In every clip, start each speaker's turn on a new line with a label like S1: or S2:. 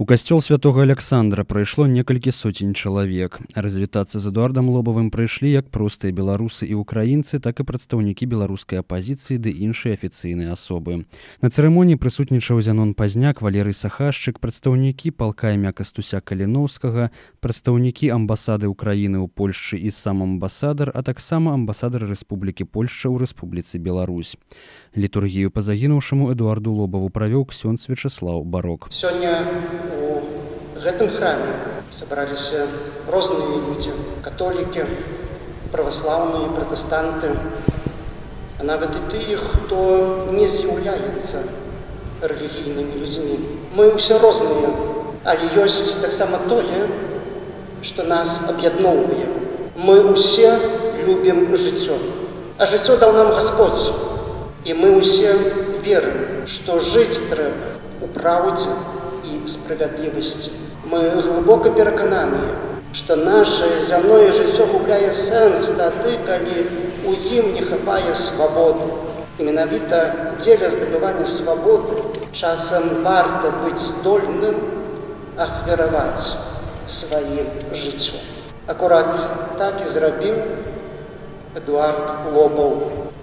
S1: У касцёл святого Александра прайшло некалькі соцень чалавек. Развітацца з Эдуардам Лобавым прыйшлі як простыя беларусы і ўкраінцы, так і прадстаўнікі беларускай апазіцыі ды іншыя афіцыйныя асобы. На цырымоніі прысутнічаў Зянон Пазняк, Валерый Сахашчык, прадстаўнікі палка імя Кастуся Каліноўскага, прадстаўнікі амбасады ўкраіны ў Польшчы і сам амбасадар, а таксама амбасадар Рэспублікі Польшча ў Рэспубліцы Беларусь. Літургію па загінуўшаму Эдуарду Лобаву правёў ксёнз Вячеслаў Барок.
S2: Сёння гэтым храме сабраліся розныя людзі католікі праваслаўныя пратэстанты а нават і тыя хто не з'яўляецца рэлігійнымі людзьмі мы ўсе розныя але ёсць таксама тое што нас аб'ядноўвае мы ўсе любім жыццё а жыццё даў нам Господь. І мы ўсе верым што жыць трэба у праўдзе і справядлівасці. Мы глыбока перакананыя, што наше зямное жыццё губляе сэнс тады, калі у ім не хапае свабоды. І менавіта дзеля здабывання свабоды часам варта быць здольным ахвяраваць сваім жыццё. Акурат так і зрабіў Эдуард Лобаў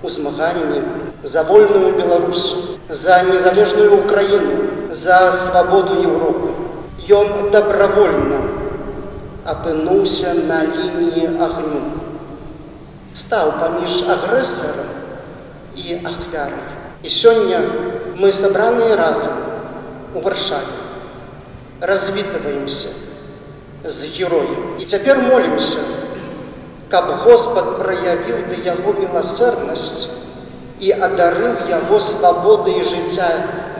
S2: у змаганні за вольную Беларусь, за незалежную Украіну, за свабоду Еўропы. Ён добровольна апынуўся на лініі агню. Стаў паміж агрэсарам і ахвярай. І сёння мы сабраныя разам у варшаве. Развітваемся з героем. І цяпер молімся, каб Господ праявіў да яго міласэрнасць і адарыў яго свабоды і жыцця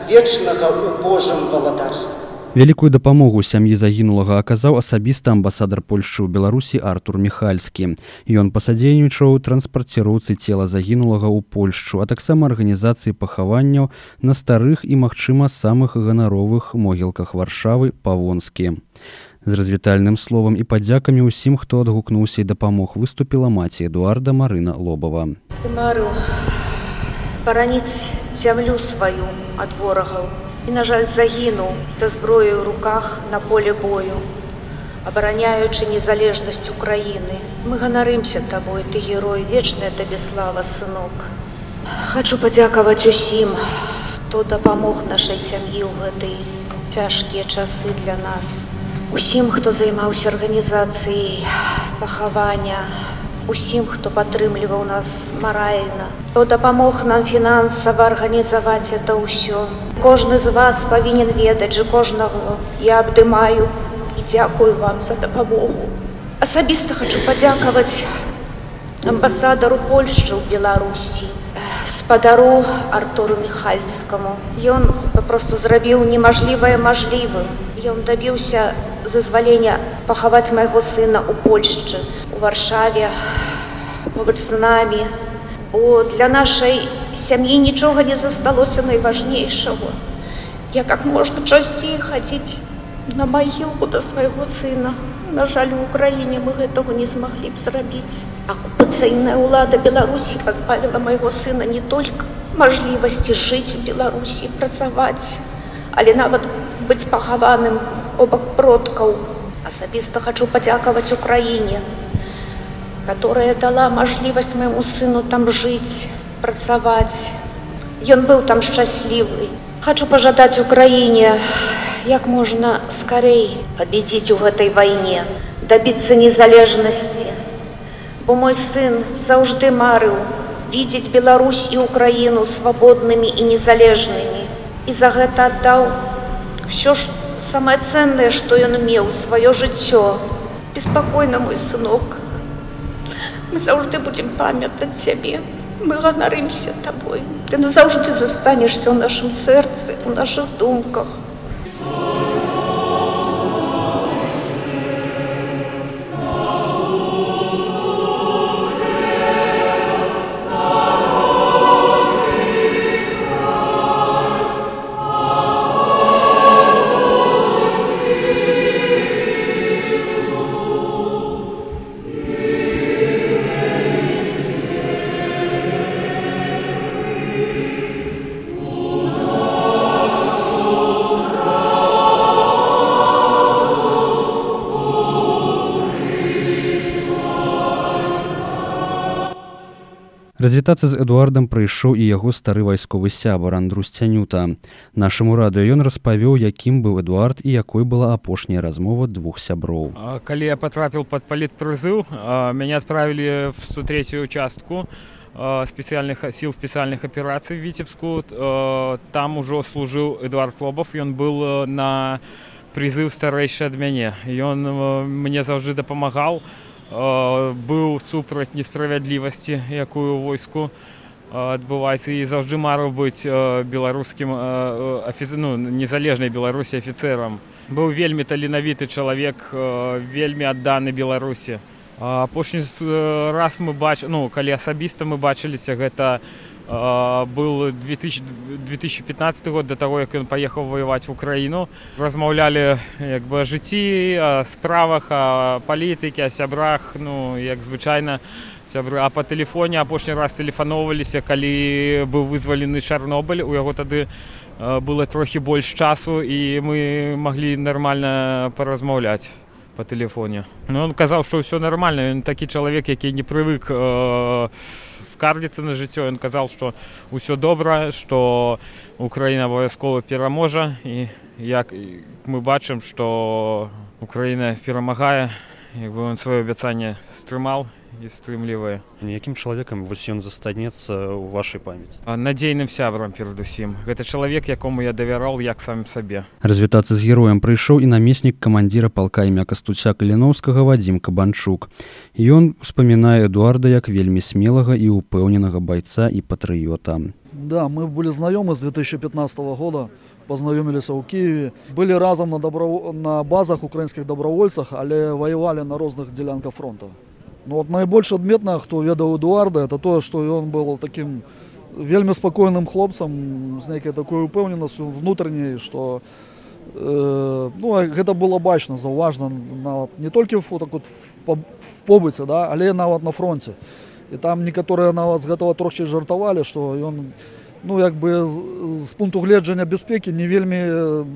S2: вечнага ў Божым валадарстве.
S1: Вялікую дапамогу сям'і загінулага аказаў асабіста амбасадар Польшчы ў Беларусі Артур Михальскі. Ён пасадзейнічаў транспарціроўцы цела загінулага ў Польшчу, а таксама арганізацыі пахаванняў на старых і, магчыма, самых ганаровых могілках варшавы павонскі. З развітальным словам і падзякамі ўсім, хто адгукнуўся і дапамог выступіла маці Эдуарда Марына Лобава.
S3: Мару бараніць зямлю сваю ад ворагаў і на жаль загінуў са зброяй у руках на поле бою. Абараняючы незалежнасць украіны мы ганарымся табой ты герой вечная табе слава сынок хочу падзякаваць усім хто дапамог нашай сям'і ў гэтай цяжкія часы для нас. Усім хто займаўся арганізацыяй пахавання усім хто падтрымліваў нас маральна хто дапамог нам фінансава арганізаваць это ўсё. Кожны з вас павінен ведаць жа кожнага я абдымаю і дзякую вам за дапамогу. Асабіста хочу падзякаваць амбасадару Польшчы ў Беларусі, спадару Артуру Михальскаму. Ён папросту зрабіў немажлівае мажлівым. Ён дабіўся зазвалення пахаваць майго сына ў Польшчы, у варшаве, побач з намі, бо для нашай сям'і нічога не засталося найважнейшаго. Я как можна часцей хадзіць на магілку да свайго сына. На жаль, у ўкраіне мы гэтага не змаглі б зрабіць. Акупацыйная ўлада Беларусі пазбавіла майго сына не толькі мажлівасці жыць у Беларусі, працаваць, але нават быць пахаваным обак продкаў. Асабіста хачу падзякаваць Украіне, которая дала мажлівасць моему сыну там жыць, працаваць. Ён быў там шчаслівы. Хачу пажадаць Украіне, як можна скарэй пабедзіць у гэтай вайне, дабіцца незалежнасці. Бо мой сын заўжды марыў видеть Беларусь і Украіну свабоднымі і незалежнымі. І за гэта аддаў все ж самае ценнае, што ён меў сваё жыццё. Беспакойна мой сынок, Мы заўжды будзем памятаць цябе. Мы ганарымся табой. Ты назаўжды застанешся ў нашым сэрцы, у нашых думках.
S1: Развітацца з Эдуардам прыйшоў і яго стары вайсковы сябар Андрус Цянюта. Нашаму радыё ён распавёў, якім быў Эдуард і якой была апошняя размова двух сяброў.
S4: Калі я потрапіў под палітпрызыў, мяне адправілі в 103 участку а, спецыяльных сіл спецыяльных аперацый віцебску. Там ужо служыў Эдуард Лобов, ён быў а, на прызыў старэйшы ад мяне. Ён мне заўжды дапамагаў, а, быў супраць несправядлівасці, якую войску адбываецца і заўжды марыў быць беларускім а, афіц... ну, незалежнай беларусі афіцэрам. Быў вельмі таленавіты чалавек, вельмі адданы беларусі. Апошні раз мы бач... ну, калі асабіста мы бачыліся гэта а, был 2000... 2015 год да таго як ён паехаў ваяваць в украіну размаўлялі як бы жыцці справах палітыкі о сябрах ну як звычайна сябры а по тэлефоне апошні раз тэлефаноўваліся калі быў вызвалены чарнобыль у яго тады э, было трохі больш часу і мы маглі нармальна паразмаўляць по тэлефоне ну он казаў што ўсё нармальна ён такі чалавек які не прывык э, скардзіцца на жыццё. Ён казаў што ўсё добра што украіна абавязкова пераможа. І як мы бачым што украіна перамагае як бы он сваё абяцанне стрымаў і стрымлівае
S1: Якім чалавекам вось ён застанецца ў вашай памяці.
S4: Надзейным сябрам перадусім гэта чалавек якому я давяраў як сам сабе
S1: Развітацца з героем прыйшоў і намеснік камандзіра палка імя кастуця каліноўскага вадзім кабанчук. Ён успамінае Эдуарда як вельмі смелага і ўпэўненага байца і патрыёта.
S5: Да, мы были знакомы с 2015 года, познакомились в Киеве. Были разом на, добро... на базах украинских добровольцах, але воевали на разных делянках фронта. Но вот наибольш адметна, хто ведаў Эдуарда, это тое, што ён был таким вельмі спакойным хлопцам з нейкай такой упэўненасцю внутренняй, што э, ну, гэта было бачна, заўважна нават не толькі в, так вот, в, побыце, да, але нават на фронте. І там некаторыя нават з гэтага трохі жартавалі, што ён ну як бы з, пункту гледжання бяспекі не вельмі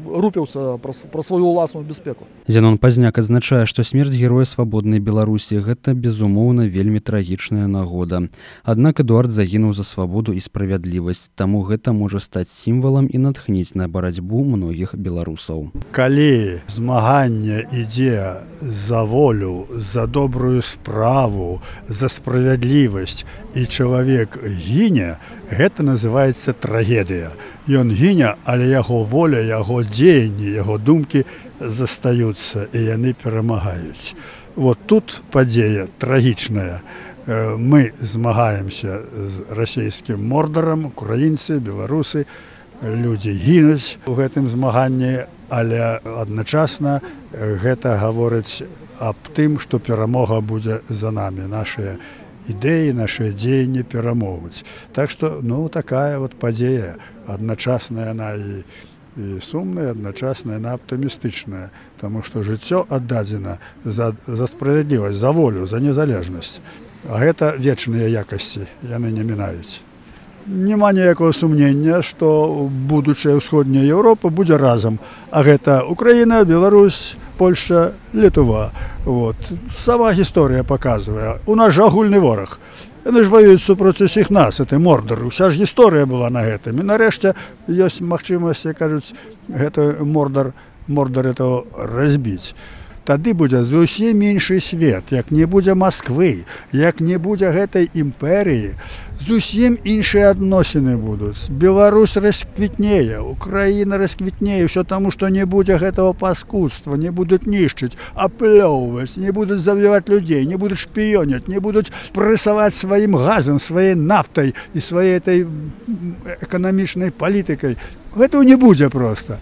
S5: рупіўся пра, сваю ўласную бяспеку.
S1: Зянон пазняк адзначае, што смерць героя свабоднай Беларусі гэта безумоўна вельмі трагічная нагода. Аднак Эдуард загінуў за свабоду і справядлівасць, таму гэта можа стаць сімвалам і натхніць на барацьбу многіх беларусаў.
S6: калі змаганне ідзе за волю за добрую справу за справядлівасць і чалавек гіне гэта называется трагедыя. Ён гіне але яго воля яго дзеянні яго думкі застаюцца і яны перамагаюць. Вот тут падзея трагічная. Мы змагаемся з расійскім мордарам украінцы беларусы. Людзі гінуць у гэтым змаганні але адначасна гэта гаворыць аб тым што перамога будзе за намі. Нашыя ідэі нашыя дзеянні перамогуць. Так што ну такая вот падзея адначасная яна і і сумная адначасная яна аптымістычная Таму што жыццё аддадзена за, за справядлівасць за волю за незалежнасць. А гэта вечныя якасці яны не мінаюць няма ніякага сумнення што будучая ўсходняя Еўропа будзе разам. А гэта Украіна Беларусь Польша літува вот сама гісторыя паказвае. У нас жа агульны вораг. Яны ж ваююць супроць усіх нас это мордар. Уся ж гісторыя была на гэтым. І нарэшце ёсць магчымасць як кажуць гэта мордар мордар это разбіць тады будзе зусім іншы свет як не будзе Масквы як не будзе гэтай імперыі. Зусім іншыя адносіны будуць. Беларусь расквітнее Украіна расквітнее все таму што не будзе гэтага паскудства не будуць нішчыць аплёўваць не будуць забіваць людзей не будуць шпіёняць не будуць прэсаваць сваім газам сваей нафтай і сваей этой эканамічнай палітыкай. Гэтага не будзе просто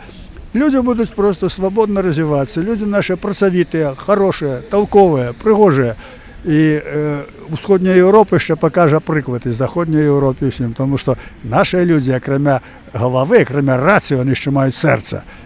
S6: Людзі будуць просто свабодна развівацца. Людзі нашы працавітыя, хорошыя, талковыя, прыгожыя. І э, усходняя Еўропа яшчэ пакажа прыклад і заходняй Еўропе ўсім, таму што нашыя людзі, акрамя галавы, акрамя рацыі, яны яшчэ маюць сэрца.